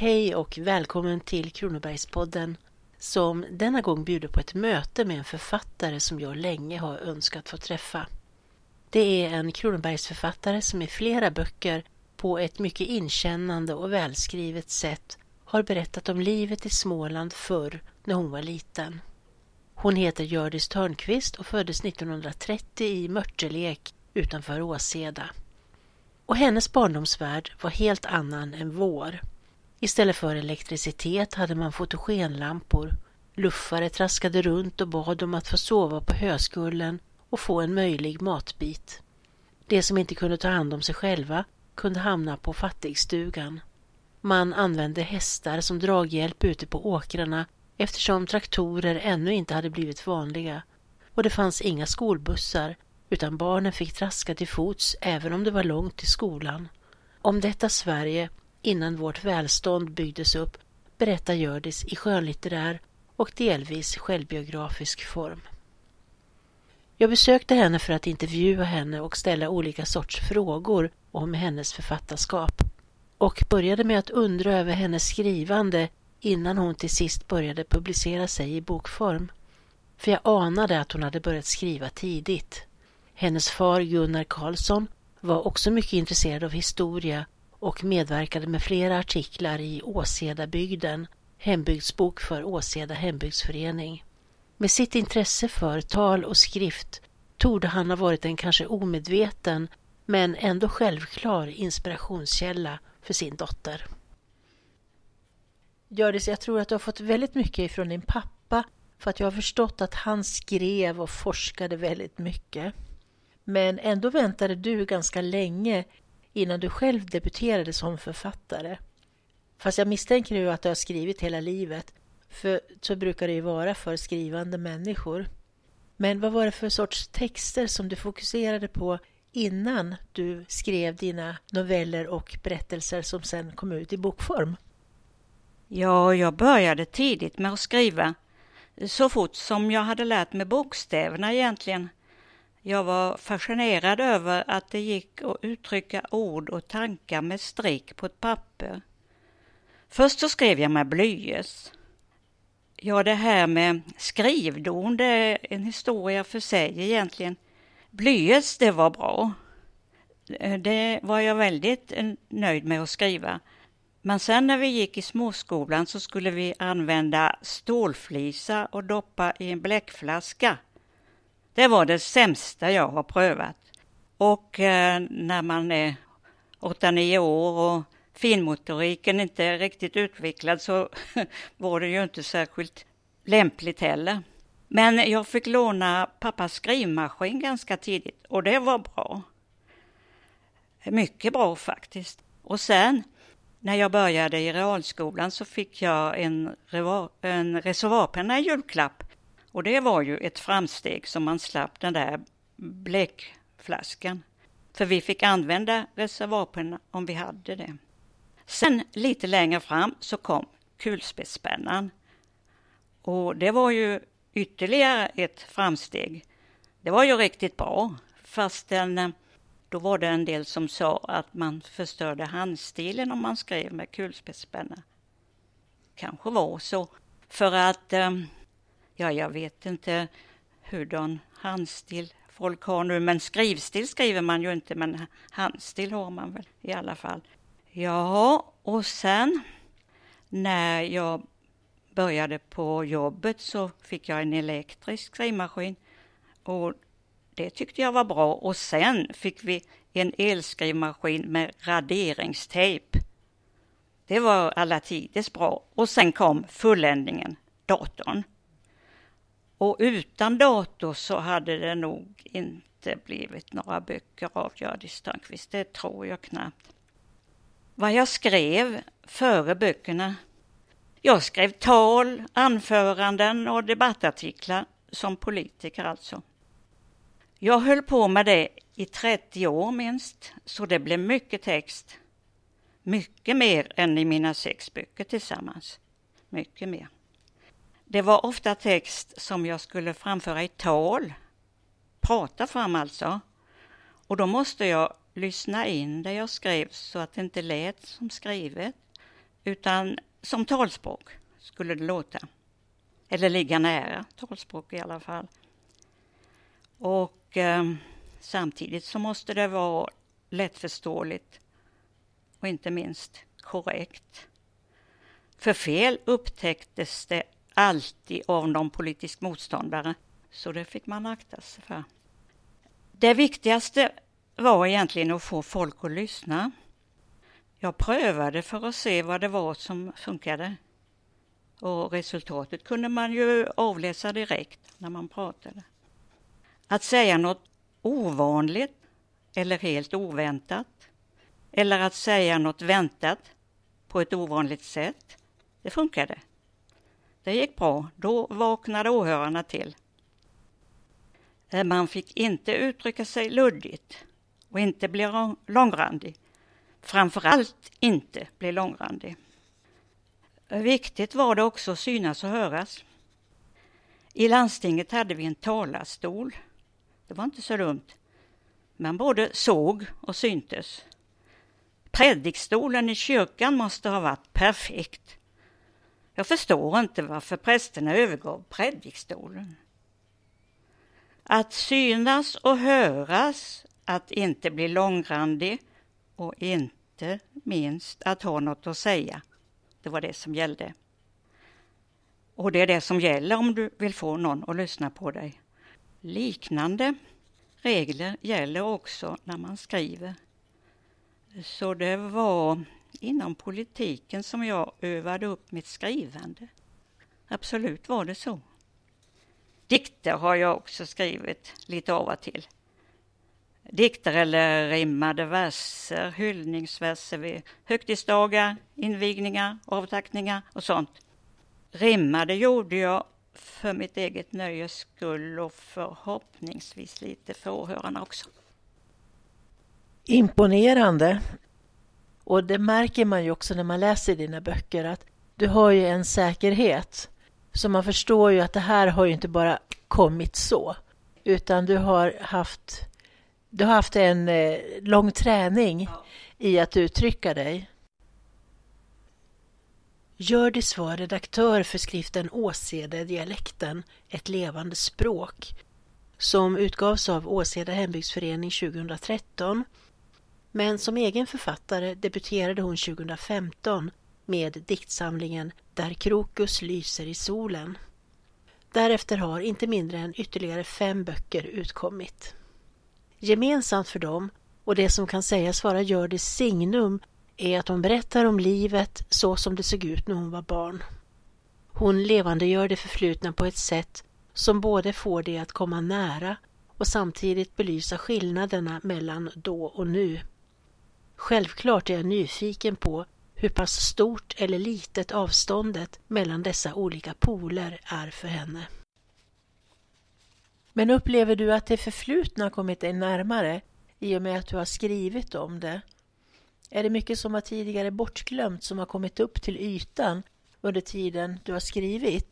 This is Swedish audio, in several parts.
Hej och välkommen till Kronobergspodden som denna gång bjuder på ett möte med en författare som jag länge har önskat få träffa. Det är en Kronobergsförfattare som i flera böcker på ett mycket inkännande och välskrivet sätt har berättat om livet i Småland förr när hon var liten. Hon heter Hjördis Törnqvist och föddes 1930 i Mörtelek utanför Åseda. Och hennes barndomsvärld var helt annan än vår. Istället för elektricitet hade man fotogenlampor. Luffare traskade runt och bad om att få sova på höskullen och få en möjlig matbit. De som inte kunde ta hand om sig själva kunde hamna på fattigstugan. Man använde hästar som draghjälp ute på åkrarna eftersom traktorer ännu inte hade blivit vanliga och det fanns inga skolbussar utan barnen fick traska till fots även om det var långt till skolan. Om detta Sverige innan vårt välstånd byggdes upp berättar Hjördis i skönlitterär och delvis självbiografisk form. Jag besökte henne för att intervjua henne och ställa olika sorts frågor om hennes författarskap och började med att undra över hennes skrivande innan hon till sist började publicera sig i bokform. För jag anade att hon hade börjat skriva tidigt. Hennes far Gunnar Karlsson var också mycket intresserad av historia och medverkade med flera artiklar i Åsedabygden, hembygdsbok för Åseda hembygdsförening. Med sitt intresse för tal och skrift torde han ha varit en kanske omedveten men ändå självklar inspirationskälla för sin dotter. Gördis, jag tror att du har fått väldigt mycket ifrån din pappa för att jag har förstått att han skrev och forskade väldigt mycket. Men ändå väntade du ganska länge innan du själv debuterade som författare. Fast jag misstänker ju att du har skrivit hela livet, för så brukar det ju vara för skrivande människor. Men vad var det för sorts texter som du fokuserade på innan du skrev dina noveller och berättelser som sen kom ut i bokform? Ja, jag började tidigt med att skriva. Så fort som jag hade lärt mig bokstäverna egentligen. Jag var fascinerad över att det gick att uttrycka ord och tankar med streck på ett papper. Först så skrev jag med blyerts. Ja, det här med skrivdon, det är en historia för sig egentligen. Blyerts, det var bra. Det var jag väldigt nöjd med att skriva. Men sen när vi gick i småskolan så skulle vi använda stålflisa och doppa i en bläckflaska. Det var det sämsta jag har prövat. Och eh, när man är 8-9 år och finmotoriken inte är riktigt utvecklad så var det ju inte särskilt lämpligt heller. Men jag fick låna pappas skrivmaskin ganska tidigt och det var bra. Mycket bra faktiskt. Och sen när jag började i realskolan så fick jag en, en reservoarpenna i julklapp. Och det var ju ett framsteg som man slapp den där bläckflaskan. För vi fick använda reservoarpenna om vi hade det. Sen lite längre fram så kom kulspetspennan. Och det var ju ytterligare ett framsteg. Det var ju riktigt bra, fastän eh, då var det en del som sa att man förstörde handstilen om man skrev med kulspetspenna. Kanske var så. För att, eh, ja, jag vet inte hurdan handstil folk har nu, men skrivstil skriver man ju inte, men handstil har man väl i alla fall. Ja, och sen när jag började på jobbet så fick jag en elektrisk skrivmaskin och det tyckte jag var bra och sen fick vi en elskrivmaskin med raderingstejp. Det var alla tiders bra och sen kom fulländningen, datorn. Och utan dator så hade det nog inte blivit några böcker av Hjördis Törnqvist, det tror jag knappt. Vad jag skrev före böckerna? Jag skrev tal, anföranden och debattartiklar som politiker alltså. Jag höll på med det i 30 år minst, så det blev mycket text. Mycket mer än i mina sex böcker tillsammans. Mycket mer. Det var ofta text som jag skulle framföra i tal, prata fram alltså. Och då måste jag lyssna in det jag skrev så att det inte lät som skrivet. utan som talspråk skulle det låta. Eller ligga nära talspråk i alla fall. Och eh, samtidigt så måste det vara lättförståeligt och inte minst korrekt. För fel upptäcktes det alltid av någon politisk motståndare, så det fick man akta sig för. Det viktigaste var egentligen att få folk att lyssna. Jag prövade för att se vad det var som funkade. Och resultatet kunde man ju avläsa direkt när man pratade. Att säga något ovanligt eller helt oväntat eller att säga något väntat på ett ovanligt sätt, det funkade. Det gick bra, då vaknade åhörarna till. Eh, man fick inte uttrycka sig luddigt och inte bli långrandig. Framförallt inte bli långrandig. Eh, viktigt var det också att synas och höras. I landstinget hade vi en talarstol. Det var inte så dumt. Man både såg och syntes. Predikstolen i kyrkan måste ha varit perfekt. Jag förstår inte varför prästerna övergav predikstolen. Att synas och höras, att inte bli långrandig och inte minst att ha något att säga. Det var det som gällde. Och det är det som gäller om du vill få någon att lyssna på dig. Liknande regler gäller också när man skriver. Så det var inom politiken som jag övade upp mitt skrivande. Absolut var det så. Dikter har jag också skrivit lite av och till. Dikter eller rimmade verser, hyllningsverser vid högtidsdagar, invigningar, avtackningar och sånt. Rimmade gjorde jag för mitt eget nöjes skull och förhoppningsvis lite för åhörarna också. Imponerande. Och det märker man ju också när man läser dina böcker att du har ju en säkerhet. Så man förstår ju att det här har ju inte bara kommit så. Utan du har haft, du har haft en eh, lång träning ja. i att uttrycka dig. Hjördis var redaktör för skriften Åsede dialekten, ett levande språk, som utgavs av Åseda hembygdsförening 2013 men som egen författare debuterade hon 2015 med diktsamlingen Där krokus lyser i solen. Därefter har inte mindre än ytterligare fem böcker utkommit. Gemensamt för dem, och det som kan sägas vara Hjördis signum, är att hon berättar om livet så som det såg ut när hon var barn. Hon levandegör det förflutna på ett sätt som både får det att komma nära och samtidigt belysa skillnaderna mellan då och nu. Självklart är jag nyfiken på hur pass stort eller litet avståndet mellan dessa olika poler är för henne. Men upplever du att det förflutna kommit dig närmare i och med att du har skrivit om det? Är det mycket som var tidigare bortglömt som har kommit upp till ytan under tiden du har skrivit?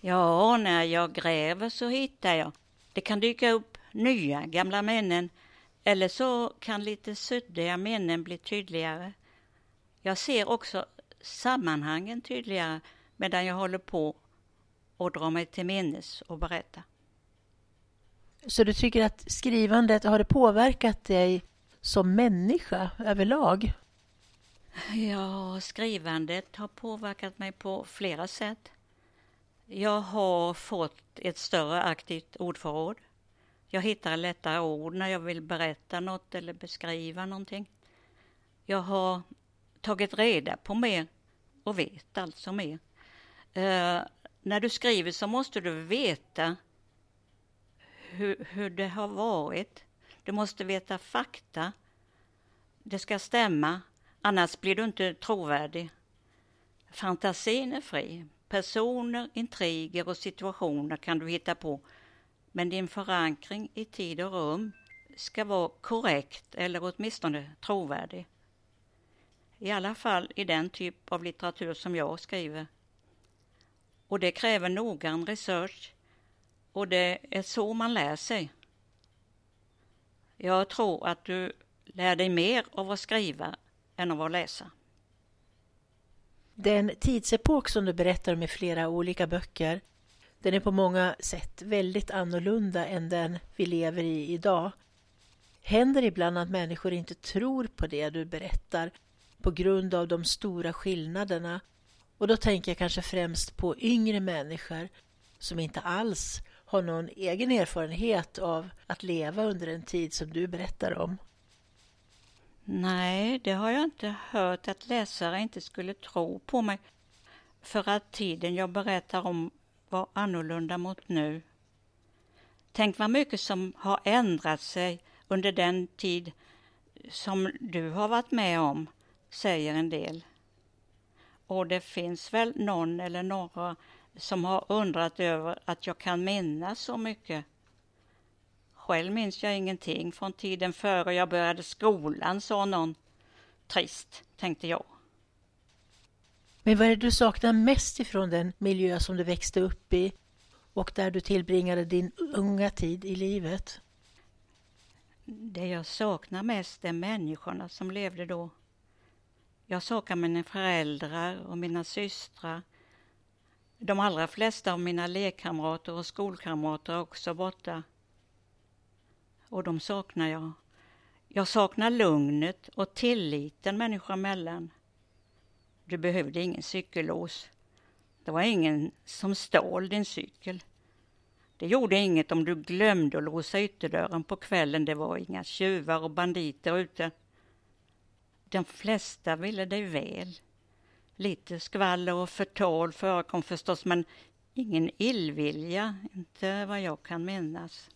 Ja, när jag gräver så hittar jag. Det kan dyka upp nya gamla minnen eller så kan lite suddiga minnen bli tydligare. Jag ser också sammanhangen tydligare medan jag håller på och drar mig till minnes och berättar. Så du tycker att skrivandet, har det påverkat dig som människa överlag? Ja, skrivandet har påverkat mig på flera sätt. Jag har fått ett större aktivt ordförråd. Jag hittar lättare ord när jag vill berätta något eller beskriva någonting. Jag har tagit reda på mer och vet alltså mer. Uh, när du skriver så måste du veta hur, hur det har varit. Du måste veta fakta. Det ska stämma, annars blir du inte trovärdig. Fantasin är fri. Personer, intriger och situationer kan du hitta på men din förankring i tid och rum ska vara korrekt eller åtminstone trovärdig. I alla fall i den typ av litteratur som jag skriver. Och det kräver noggrann research och det är så man lär sig. Jag tror att du lär dig mer av att skriva än av att läsa. Den tidsepok som du berättar om i flera olika böcker, den är på många sätt väldigt annorlunda än den vi lever i idag. Händer ibland att människor inte tror på det du berättar på grund av de stora skillnaderna och då tänker jag kanske främst på yngre människor som inte alls har någon egen erfarenhet av att leva under en tid som du berättar om. Nej, det har jag inte hört att läsare inte skulle tro på mig för att tiden jag berättar om var annorlunda mot nu. Tänk vad mycket som har ändrat sig under den tid som du har varit med om, säger en del. Och det finns väl någon eller några som har undrat över att jag kan minnas så mycket. Själv minns jag ingenting från tiden före jag började skolan, sa någon. Trist, tänkte jag. Men vad är det du saknar mest ifrån den miljö som du växte upp i och där du tillbringade din unga tid i livet? Det jag saknar mest är människorna som levde då. Jag saknar mina föräldrar och mina systrar. De allra flesta av mina lekkamrater och skolkamrater är också borta. Och de saknar jag. Jag saknar lugnet och tilliten människor emellan. Du behövde ingen cykellås. Det var ingen som stal din cykel. Det gjorde inget om du glömde att låsa ytterdörren på kvällen. Det var inga tjuvar och banditer ute. De flesta ville dig väl. Lite skvaller och förtal förekom förstås, men ingen illvilja, inte vad jag kan minnas.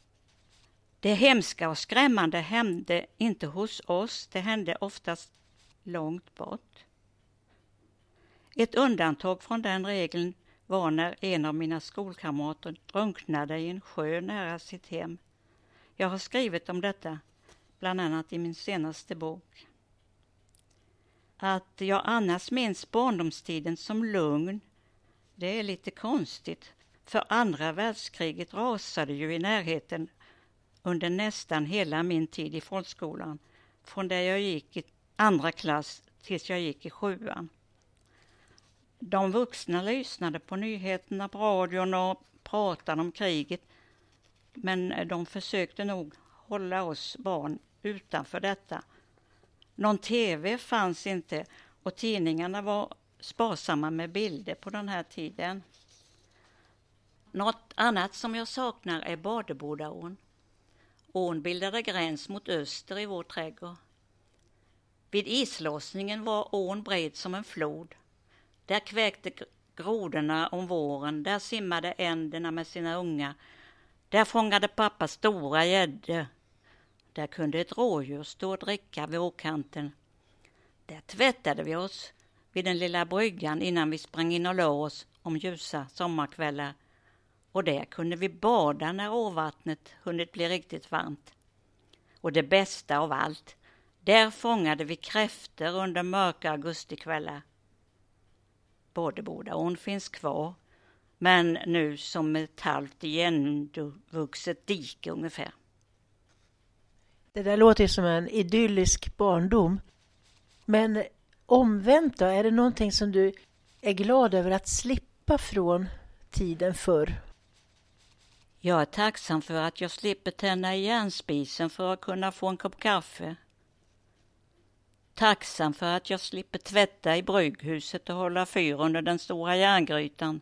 Det hemska och skrämmande hände inte hos oss, det hände oftast långt bort. Ett undantag från den regeln var när en av mina skolkamrater drunknade i en sjö nära sitt hem. Jag har skrivit om detta, bland annat i min senaste bok. Att jag annars minns barndomstiden som lugn, det är lite konstigt, för andra världskriget rasade ju i närheten under nästan hela min tid i folkskolan, från där jag gick i andra klass tills jag gick i sjuan. De vuxna lyssnade på nyheterna på radion och pratade om kriget, men eh, de försökte nog hålla oss barn utanför detta. Någon tv fanns inte och tidningarna var sparsamma med bilder på den här tiden. Något annat som jag saknar är Badebodaån. Ån bildade gräns mot öster i vår trädgård. Vid islossningen var ån bred som en flod. Där kväkte grodorna om våren, där simmade änderna med sina ungar. Där fångade pappa stora gäddor. Där kunde ett rådjur stå och dricka vid åkanten. Där tvättade vi oss vid den lilla bryggan innan vi sprang in och la oss om ljusa sommarkvällar. Och där kunde vi bada när åvattnet hunnit bli riktigt varmt. Och det bästa av allt, där fångade vi kräftor under mörka augustikvällar. Bådebodaån finns kvar, men nu som ett halvt igenvuxet dike ungefär. Det där låter som en idyllisk barndom. Men omvänt då, är det någonting som du är glad över att slippa från tiden förr? Jag är tacksam för att jag slipper tända igen spisen för att kunna få en kopp kaffe. Tacksam för att jag slipper tvätta i brygghuset och hålla fyr under den stora järngrytan.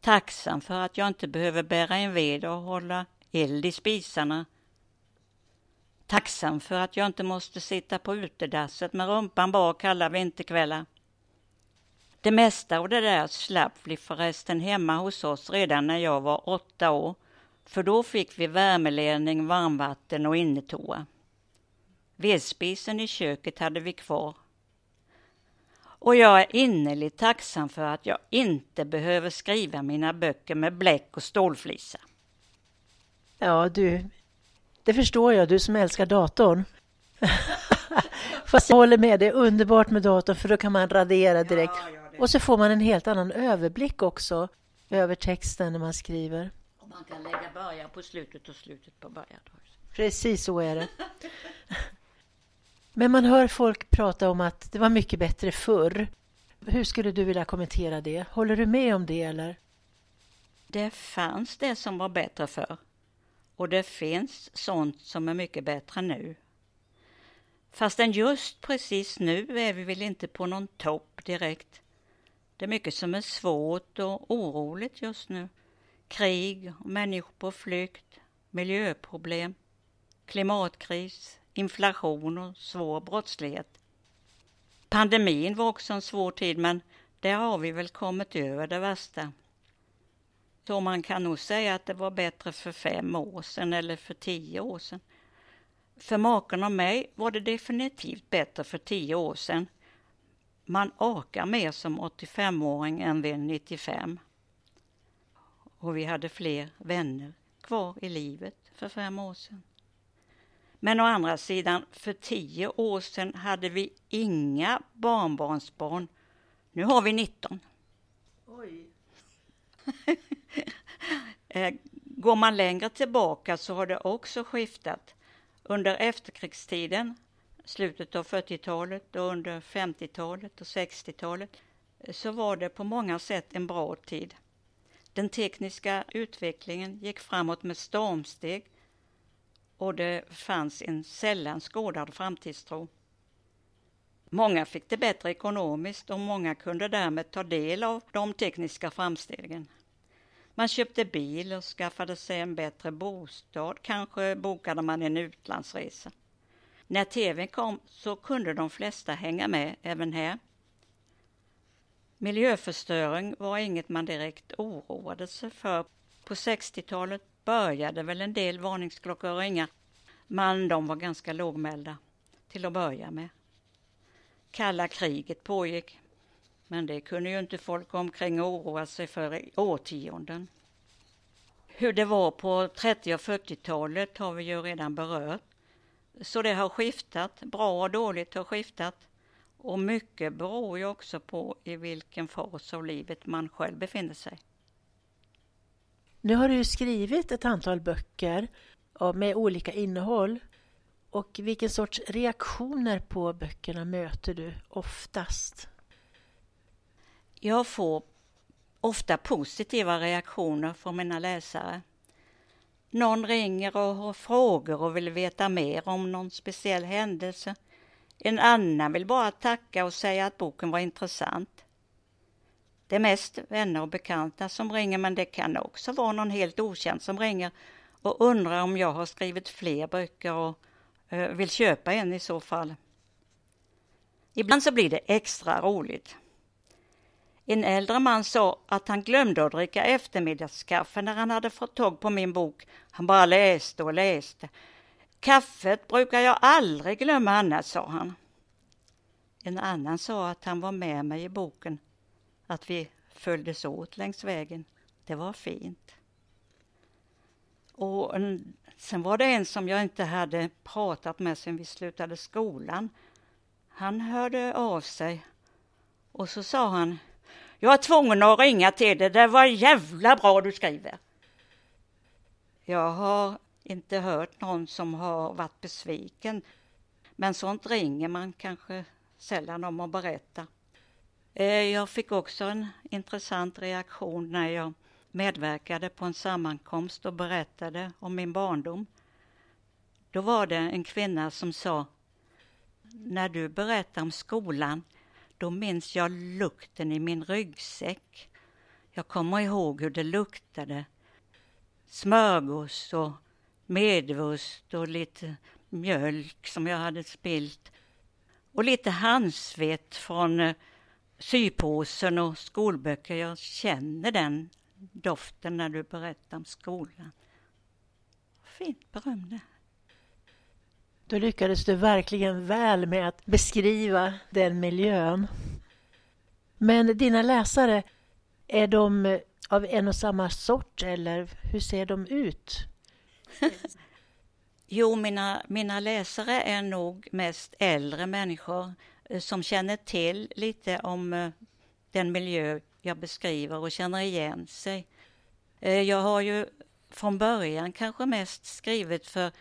Tacksam för att jag inte behöver bära in ved och hålla eld i spisarna. Tacksam för att jag inte måste sitta på utedasset med rumpan bak alla vinterkvällar. Det mesta av det där slapp vi förresten hemma hos oss redan när jag var åtta år, för då fick vi värmeledning, varmvatten och innetoa. Vedspisen i köket hade vi kvar. Och jag är innerligt tacksam för att jag inte behöver skriva mina böcker med bläck och stålflisa. Ja, du, det förstår jag, du som älskar datorn. Fast jag håller med, det är underbart med datorn för då kan man radera direkt. Ja, ja, och så får man en helt annan överblick också över texten när man skriver. Och man kan lägga början på slutet och slutet på början. Precis så är det. Men man hör folk prata om att det var mycket bättre förr. Hur skulle du vilja kommentera det? Håller du med om det eller? Det fanns det som var bättre förr och det finns sånt som är mycket bättre nu. Fastän just precis nu är vi väl inte på någon topp direkt. Det är mycket som är svårt och oroligt just nu. Krig, människor på flykt, miljöproblem, klimatkris, inflation och svår brottslighet. Pandemin var också en svår tid men där har vi väl kommit över det värsta. Så man kan nog säga att det var bättre för fem år sedan eller för tio år sedan. För maken och mig var det definitivt bättre för tio år sedan. Man orkar mer som 85-åring än vid 95. Och vi hade fler vänner kvar i livet för fem år sedan. Men å andra sidan, för tio år sedan hade vi inga barnbarnsbarn. Nu har vi 19. Oj. Eh, går man längre tillbaka så har det också skiftat. Under efterkrigstiden, slutet av 40-talet och under 50-talet och 60-talet eh, så var det på många sätt en bra tid. Den tekniska utvecklingen gick framåt med stormsteg och det fanns en sällan skådad framtidstro. Många fick det bättre ekonomiskt och många kunde därmed ta del av de tekniska framstegen. Man köpte bil och skaffade sig en bättre bostad, kanske bokade man en utlandsresa. När tvn kom så kunde de flesta hänga med även här. Miljöförstöring var inget man direkt oroade sig för. På 60-talet började väl en del varningsklockor ringa, men de var ganska lågmälda till att börja med. Kalla kriget pågick, men det kunde ju inte folk omkring oroa sig för i årtionden. Hur det var på 30 och 40-talet har vi ju redan berört. Så det har skiftat, bra och dåligt har skiftat. Och mycket beror ju också på i vilken fas av livet man själv befinner sig. Nu har du skrivit ett antal böcker med olika innehåll. Och vilken sorts reaktioner på böckerna möter du oftast? Jag får ofta positiva reaktioner från mina läsare. Någon ringer och har frågor och vill veta mer om någon speciell händelse. En annan vill bara tacka och säga att boken var intressant. Det är mest vänner och bekanta som ringer men det kan också vara någon helt okänd som ringer och undrar om jag har skrivit fler böcker och eh, vill köpa en i så fall. Ibland så blir det extra roligt. En äldre man sa att han glömde att dricka eftermiddagskaffe när han hade fått tag på min bok. Han bara läste och läste. Kaffet brukar jag aldrig glömma annars, sa han. En annan sa att han var med mig i boken, att vi följdes åt längs vägen. Det var fint. Och sen var det en som jag inte hade pratat med sen vi slutade skolan. Han hörde av sig och så sa han jag är tvungen att ringa till dig, det var jävla bra du skriver. Jag har inte hört någon som har varit besviken. Men sånt ringer man kanske sällan om att berätta. Eh, jag fick också en intressant reaktion när jag medverkade på en sammankomst och berättade om min barndom. Då var det en kvinna som sa När du berättar om skolan då minns jag lukten i min ryggsäck. Jag kommer ihåg hur det luktade. Smörgås och medvurst och lite mjölk som jag hade spilt. Och lite handsvett från eh, sypåsen och skolböcker. Jag känner den doften när du berättar om skolan. Fint beröm det. Då lyckades du verkligen väl med att beskriva den miljön. Men dina läsare, är de av en och samma sort eller hur ser de ut? jo, mina, mina läsare är nog mest äldre människor Eh, som känner till lite om eh, den miljö jag beskriver och känner igen sig. Eh, jag har ju från början kanske mest skrivit för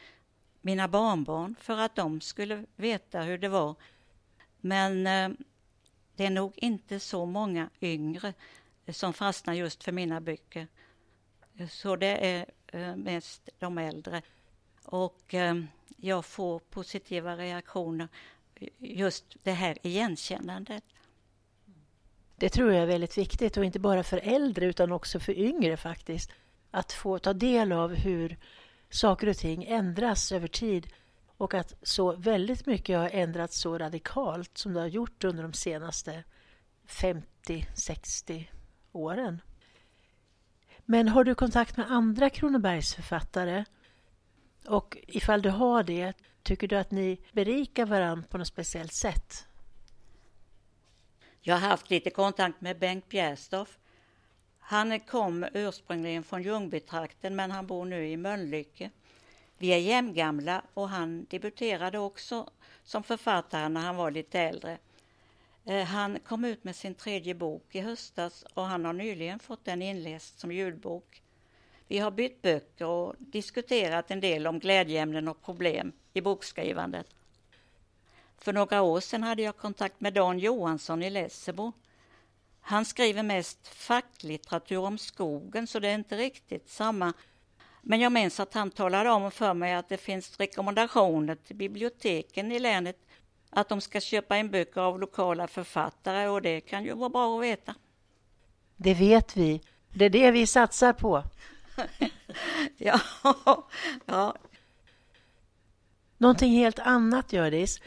mina barnbarn för att de skulle veta hur det var. Men det är nog inte så många yngre som fastnar just för mina böcker. Så det är mest de äldre. Och jag får positiva reaktioner, just det här igenkännandet. Det tror jag är väldigt viktigt och inte bara för äldre utan också för yngre faktiskt. Att få ta del av hur saker och ting ändras över tid och att så väldigt mycket har ändrats så radikalt som det har gjort under de senaste 50-60 åren. Men har du kontakt med andra Kronobergsförfattare? Och ifall du har det, tycker du att ni berikar varandra på något speciellt sätt? Jag har haft lite kontakt med Bengt Bjärstorff. Han kom ursprungligen från Ljungbytrakten men han bor nu i Mölnlycke. Vi är jämngamla och han debuterade också som författare när han var lite äldre. Eh, han kom ut med sin tredje bok i höstas och han har nyligen fått den inläst som ljudbok. Vi har bytt böcker och diskuterat en del om glädjeämnen och problem i bokskrivandet. För några år sedan hade jag kontakt med Dan Johansson i Lessebo. Han skriver mest facklitteratur om skogen så det är inte riktigt samma. Men jag minns att han talade om för mig att det finns rekommendationer till biblioteken i länet att de ska köpa in böcker av lokala författare och det kan ju vara bra att veta. Det vet vi. Det är det vi satsar på. ja, ja. Någonting helt annat, Gördis.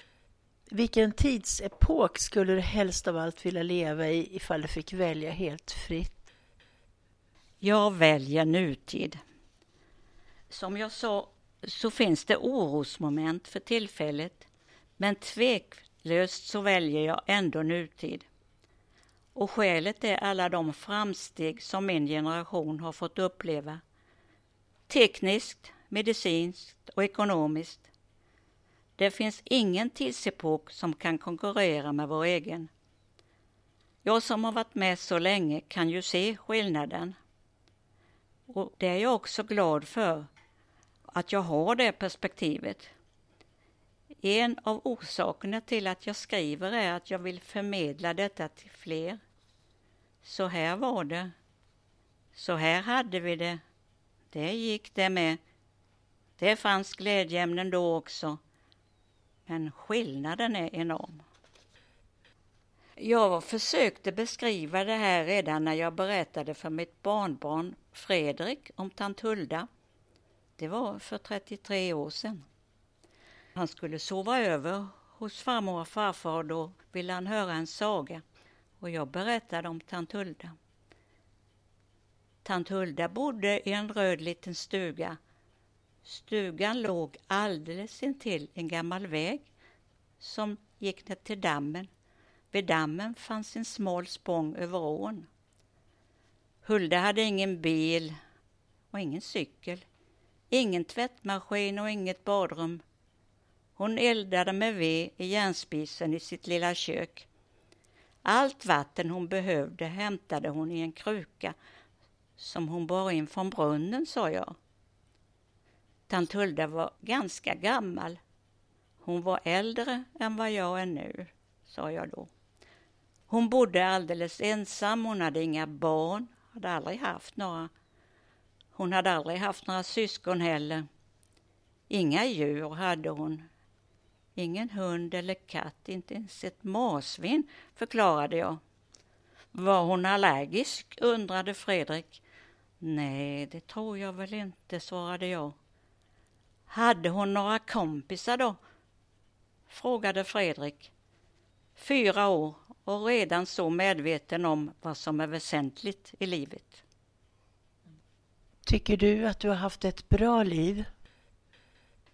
Vilken tidsepok skulle du helst av allt vilja leva i ifall du fick välja helt fritt? Jag väljer nutid. Som jag sa så finns det orosmoment för tillfället. Men tveklöst så väljer jag ändå nutid. Och skälet är alla de framsteg som min generation har fått uppleva. Tekniskt, medicinskt och ekonomiskt. Det finns ingen tidsepok som kan konkurrera med vår egen. Jag som har varit med så länge kan ju se skillnaden. Och det är jag också glad för, att jag har det perspektivet. En av orsakerna till att jag skriver är att jag vill förmedla detta till fler. Så här var det. Så här hade vi det. Det gick det med. Det fanns glädjeämnen då också. Men skillnaden är enorm. Jag försökte beskriva det här redan när jag berättade för mitt barnbarn Fredrik om tant Hulda. Det var för 33 år sedan. Han skulle sova över hos farmor och farfar och då ville han höra en saga och jag berättade om tant Hulda. Tant Hulda bodde i en röd liten stuga. Stugan låg alldeles intill en gammal väg som gick ner till dammen. Vid dammen fanns en smal spång över ån. Hulda hade ingen bil och ingen cykel, ingen tvättmaskin och inget badrum. Hon eldade med ved i järnspisen i sitt lilla kök. Allt vatten hon behövde hämtade hon i en kruka som hon bar in från brunnen, sa jag. Tant Hulda var ganska gammal. Hon var äldre än vad jag är nu, sa jag då. Hon bodde alldeles ensam, hon hade inga barn, hade aldrig haft några. Hon hade aldrig haft några syskon heller. Inga djur hade hon, Ingen hund eller katt, inte ens ett marsvin, förklarade jag. Var hon allergisk? undrade Fredrik. Nej, det tror jag väl inte, svarade jag. Hade hon några kompisar då? frågade Fredrik. Fyra år och redan så medveten om vad som är väsentligt i livet. Tycker du att du har haft ett bra liv?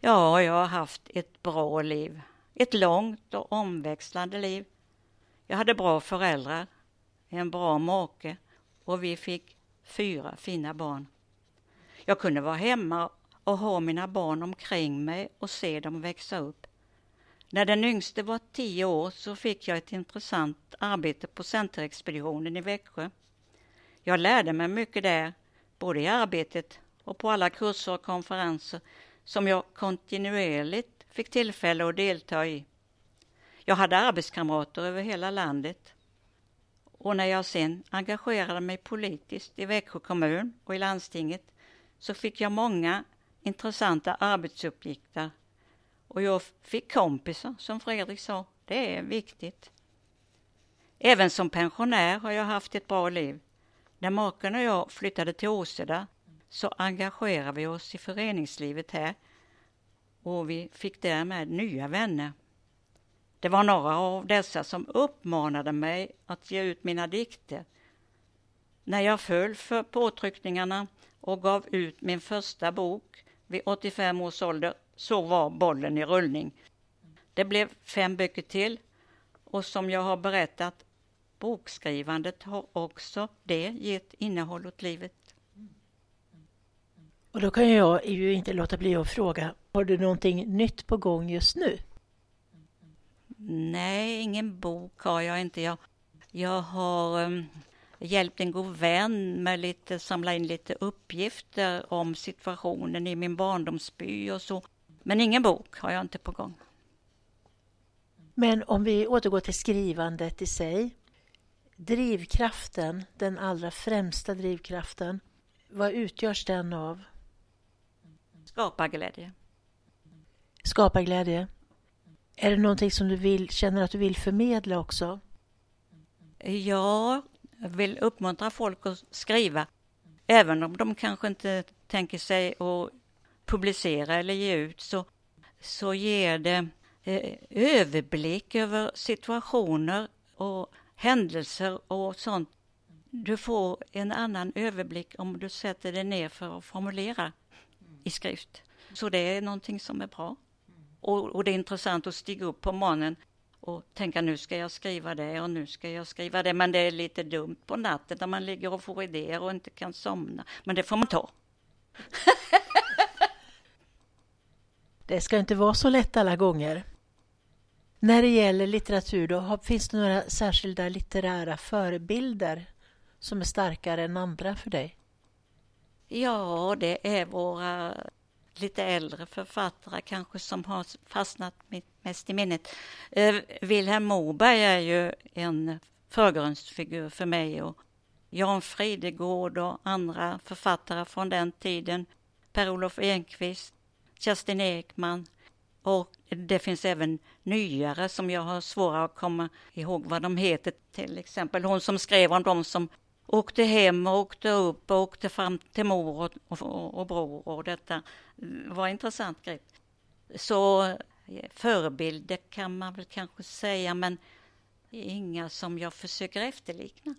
Ja, jag har haft ett bra liv. Ett långt och omväxlande liv. Jag hade bra föräldrar, en bra make och vi fick fyra fina barn. Jag kunde vara hemma och ha mina barn omkring mig och se dem växa upp. När den yngste var tio år så fick jag ett intressant arbete på Centerexpeditionen i Växjö. Jag lärde mig mycket där, både i arbetet och på alla kurser och konferenser som jag kontinuerligt fick tillfälle att delta i. Jag hade arbetskamrater över hela landet. Och när jag sen engagerade mig politiskt i Växjö kommun och i landstinget så fick jag många intressanta arbetsuppgifter. Och jag fick kompisar, som Fredrik sa. Det är viktigt. Även som pensionär har jag haft ett bra liv. När maken och jag flyttade till Åseda så engagerade vi oss i föreningslivet här och vi fick därmed nya vänner. Det var några av dessa som uppmanade mig att ge ut mina dikter. När jag föll för påtryckningarna och gav ut min första bok vid 85 års ålder så var bollen i rullning. Det blev fem böcker till och som jag har berättat bokskrivandet har också det gett innehåll åt livet. Och då kan jag ju inte låta bli att fråga, har du någonting nytt på gång just nu? Nej, ingen bok har jag inte. Jag, jag har um, hjälpt en god vän med lite, samla in lite uppgifter om situationen i min barndomsby och så. Men ingen bok har jag inte på gång. Men om vi återgår till skrivandet i sig. Drivkraften, den allra främsta drivkraften, vad utgörs den av? Skaparglädje. Skaparglädje. Är det någonting som du vill, känner att du vill förmedla också? Jag vill uppmuntra folk att skriva, även om de kanske inte tänker sig att publicera eller ge ut, så, så ger det eh, överblick över situationer och händelser och sånt. Du får en annan överblick om du sätter dig ner för att formulera i skrift. Så det är någonting som är bra. Och, och, det är intressant att stiga upp på morgonen och tänka nu ska jag skriva det och nu ska jag skriva det. Men det är lite dumt på natten när man ligger och får idéer och inte kan somna. Men det får man ta. det ska inte vara så lätt alla gånger. När det gäller litteratur då, finns det några särskilda litterära förebilder som är starkare än andra för dig? Ja, det är våra lite äldre författare kanske som har fastnat mest i minnet. Eh, Vilhelm Moberg är ju en förgrundsfigur för mig och Jan Fridegård och andra författare från den tiden. Per-Olof Enquist, Kerstin Ekman och det finns även nyare som jag har svårare att komma ihåg vad de heter. Till exempel hon som skrev om de som åkte hem och åkte upp och åkte fram till mor och, och, och bror och detta var intressant grej. Så förebilder kan man väl kanske säga men inga som jag försöker efterlikna.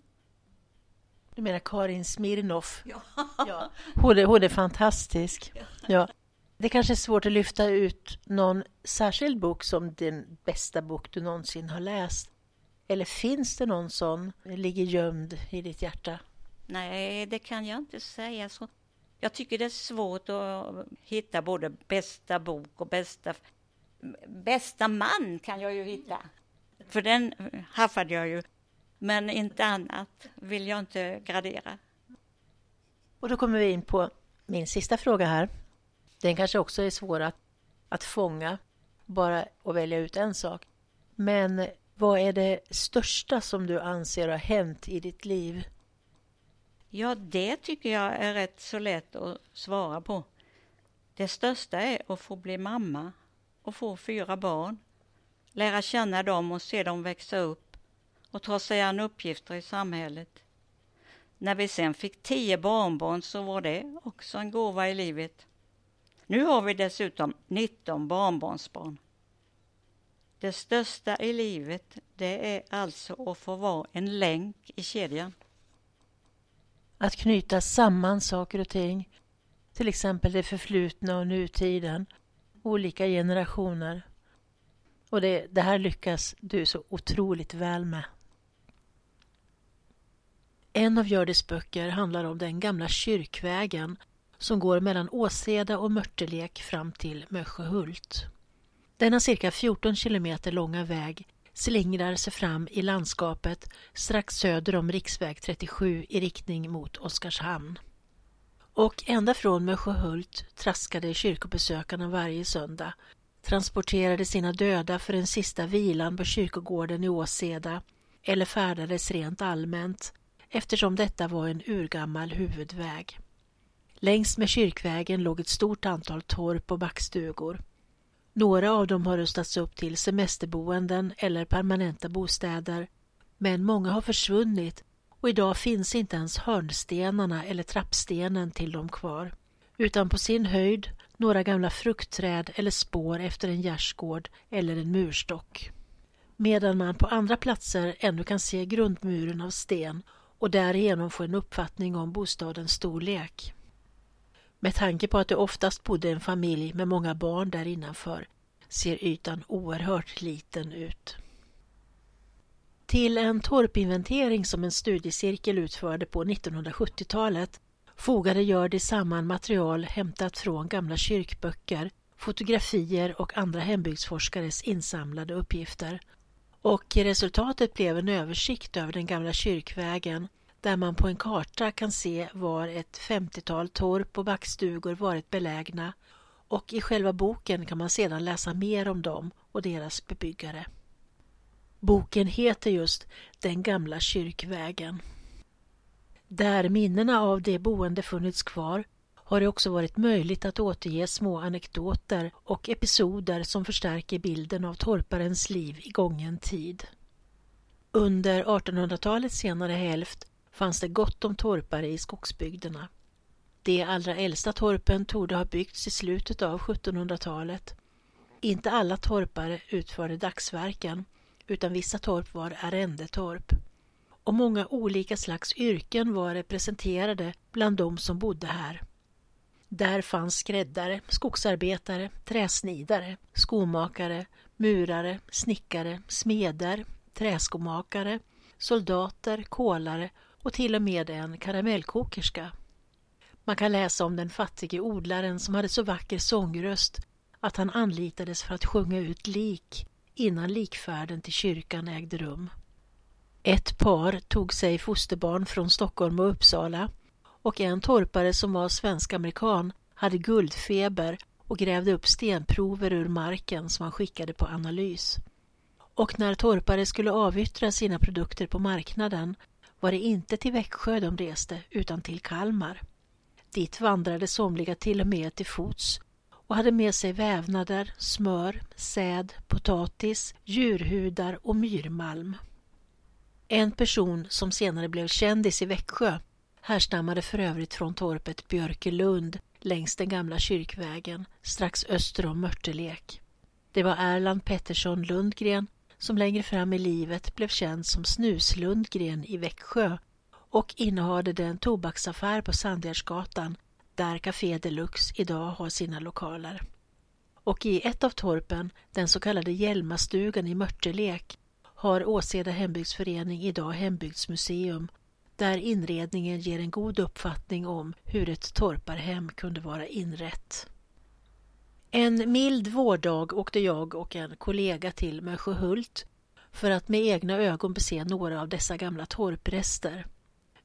Du menar Karin Smirnoff? Ja. ja. Hon, är, hon är fantastisk. Ja. ja. Det kanske är svårt att lyfta ut någon särskild bok som den bästa bok du någonsin har läst. Eller finns det någon sån ligger gömd i ditt hjärta? Nej, det kan jag inte säga. Så jag tycker det är svårt att hitta både bästa bok och bästa... Bästa man kan jag ju hitta. För den haffade jag ju. Men inte annat vill jag inte gradera. Och då kommer vi in på min sista fråga här. Den kanske också är svår att, att fånga, bara att välja ut en sak. Men vad är det största som du anser har hänt i ditt liv? Ja, det tycker jag är rätt så lätt att svara på. Det största är att få bli mamma och få fyra barn. Lära känna dem och se dem växa upp och ta sig an uppgifter i samhället. När vi sen fick tio barnbarn så var det också en gåva i livet. Nu har vi dessutom 19 barnbarnsbarn. Det största i livet, det är alltså att få vara en länk i kedjan. Att knyta samman saker och ting, till exempel det förflutna och nutiden, olika generationer. Och det, det här lyckas du så otroligt väl med. En av Hjördis böcker handlar om den gamla kyrkvägen som går mellan Åseda och Mörtelek fram till Mösjöhult. Denna cirka 14 kilometer långa väg slingrar sig fram i landskapet strax söder om riksväg 37 i riktning mot Oskarshamn. Och ända från Mösjöhult traskade kyrkobesökarna varje söndag, transporterade sina döda för en sista vilan på kyrkogården i Åseda eller färdades rent allmänt eftersom detta var en urgammal huvudväg. Längs med kyrkvägen låg ett stort antal torp och backstugor. Några av dem har rustats upp till semesterboenden eller permanenta bostäder men många har försvunnit och idag finns inte ens hörnstenarna eller trappstenen till dem kvar utan på sin höjd några gamla fruktträd eller spår efter en gärdsgård eller en murstock. Medan man på andra platser ännu kan se grundmuren av sten och därigenom få en uppfattning om bostadens storlek. Med tanke på att det oftast bodde en familj med många barn där innanför ser ytan oerhört liten ut. Till en torpinventering som en studiecirkel utförde på 1970-talet fogade Hjördis samman material hämtat från gamla kyrkböcker, fotografier och andra hembygdsforskares insamlade uppgifter. Och resultatet blev en översikt över den gamla kyrkvägen där man på en karta kan se var ett 50-tal torp och backstugor varit belägna och i själva boken kan man sedan läsa mer om dem och deras bebyggare. Boken heter just Den gamla kyrkvägen. Där minnena av de boende funnits kvar har det också varit möjligt att återge små anekdoter och episoder som förstärker bilden av torparens liv i gången tid. Under 1800-talets senare hälft fanns det gott om torpare i skogsbygderna. De allra äldsta torpen torde ha byggts i slutet av 1700-talet. Inte alla torpare utförde dagsverken utan vissa torp var arrendetorp. Och många olika slags yrken var representerade bland de som bodde här. Där fanns skräddare, skogsarbetare, träsnidare, skomakare, murare, snickare, smeder, träskomakare, soldater, kolare och till och med en karamellkokerska. Man kan läsa om den fattige odlaren som hade så vacker sångröst att han anlitades för att sjunga ut lik innan likfärden till kyrkan ägde rum. Ett par tog sig fosterbarn från Stockholm och Uppsala och en torpare som var svensk-amerikan hade guldfeber och grävde upp stenprover ur marken som han skickade på analys. Och när torpare skulle avyttra sina produkter på marknaden var det inte till Växjö de reste utan till Kalmar. Dit vandrade somliga till och med till fots och hade med sig vävnader, smör, säd, potatis, djurhudar och myrmalm. En person som senare blev kändis i Växjö härstammade för övrigt från torpet Björkelund längs den gamla kyrkvägen strax öster om Mörtelek. Det var Erland Pettersson Lundgren som längre fram i livet blev känd som Snuslundgren i Växjö och innehade den tobaksaffär på Sandgärdsgatan där Café Deluxe idag har sina lokaler. Och i ett av torpen, den så kallade Hjälmastugan i Mörtelek, har Åseda hembygdsförening idag hembygdsmuseum där inredningen ger en god uppfattning om hur ett torparhem kunde vara inrett. En mild vårdag åkte jag och en kollega till Mösjöhult för att med egna ögon bese några av dessa gamla torprester.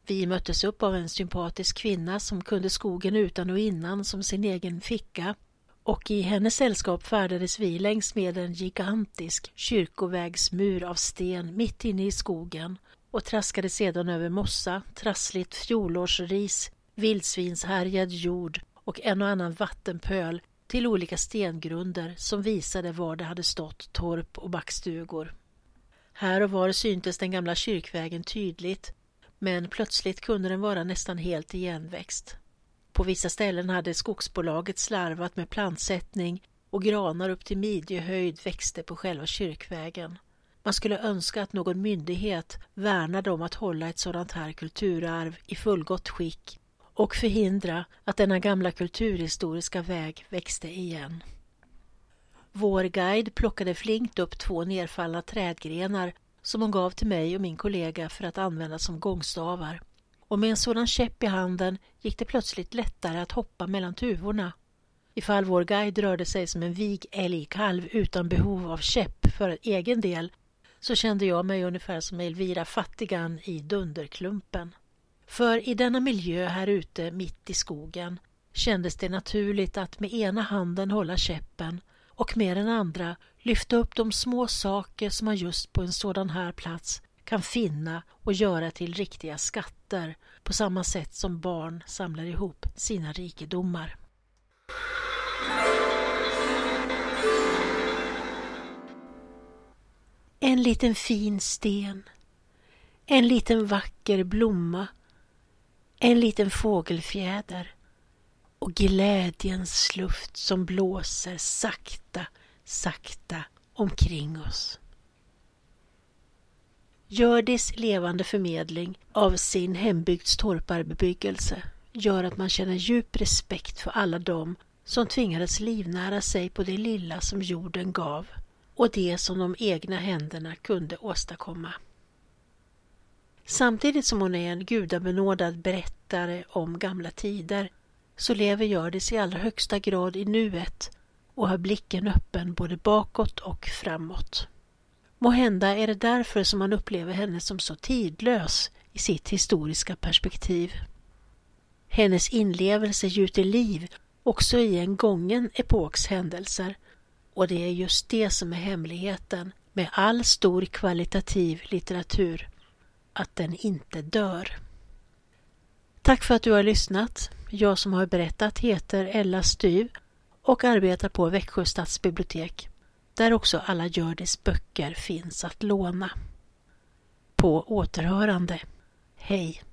Vi möttes upp av en sympatisk kvinna som kunde skogen utan och innan som sin egen ficka och i hennes sällskap färdades vi längs med en gigantisk kyrkovägsmur av sten mitt inne i skogen och traskade sedan över mossa, trassligt fjolårsris, vildsvinshärjad jord och en och annan vattenpöl till olika stengrunder som visade var det hade stått torp och backstugor. Här och var syntes den gamla kyrkvägen tydligt men plötsligt kunde den vara nästan helt igenväxt. På vissa ställen hade skogsbolaget slarvat med plantsättning och granar upp till midjehöjd växte på själva kyrkvägen. Man skulle önska att någon myndighet värnade om att hålla ett sådant här kulturarv i fullgott skick och förhindra att denna gamla kulturhistoriska väg växte igen. Vår guide plockade flinkt upp två nerfallna trädgrenar som hon gav till mig och min kollega för att använda som gångstavar. Och med en sådan käpp i handen gick det plötsligt lättare att hoppa mellan tuvorna. Ifall vår guide rörde sig som en vig älgkalv utan behov av käpp för egen del så kände jag mig ungefär som Elvira Fattigan i Dunderklumpen. För i denna miljö här ute mitt i skogen kändes det naturligt att med ena handen hålla käppen och med den andra lyfta upp de små saker som man just på en sådan här plats kan finna och göra till riktiga skatter på samma sätt som barn samlar ihop sina rikedomar. En liten fin sten, en liten vacker blomma, en liten fågelfjäder och glädjens luft som blåser sakta, sakta omkring oss. Hjördis levande förmedling av sin hembygds torparbebyggelse gör att man känner djup respekt för alla dem som tvingades livnära sig på det lilla som jorden gav och det som de egna händerna kunde åstadkomma. Samtidigt som hon är en gudabenådad berättare om gamla tider så lever Hjördis i allra högsta grad i nuet och har blicken öppen både bakåt och framåt. Måhända är det därför som man upplever henne som så tidlös i sitt historiska perspektiv. Hennes inlevelse gjuter liv också i en gången epoks händelser och det är just det som är hemligheten med all stor kvalitativ litteratur, att den inte dör. Tack för att du har lyssnat. Jag som har berättat heter Ella Styv och arbetar på Växjö stadsbibliotek där också alla Hjördis böcker finns att låna. På återhörande. Hej!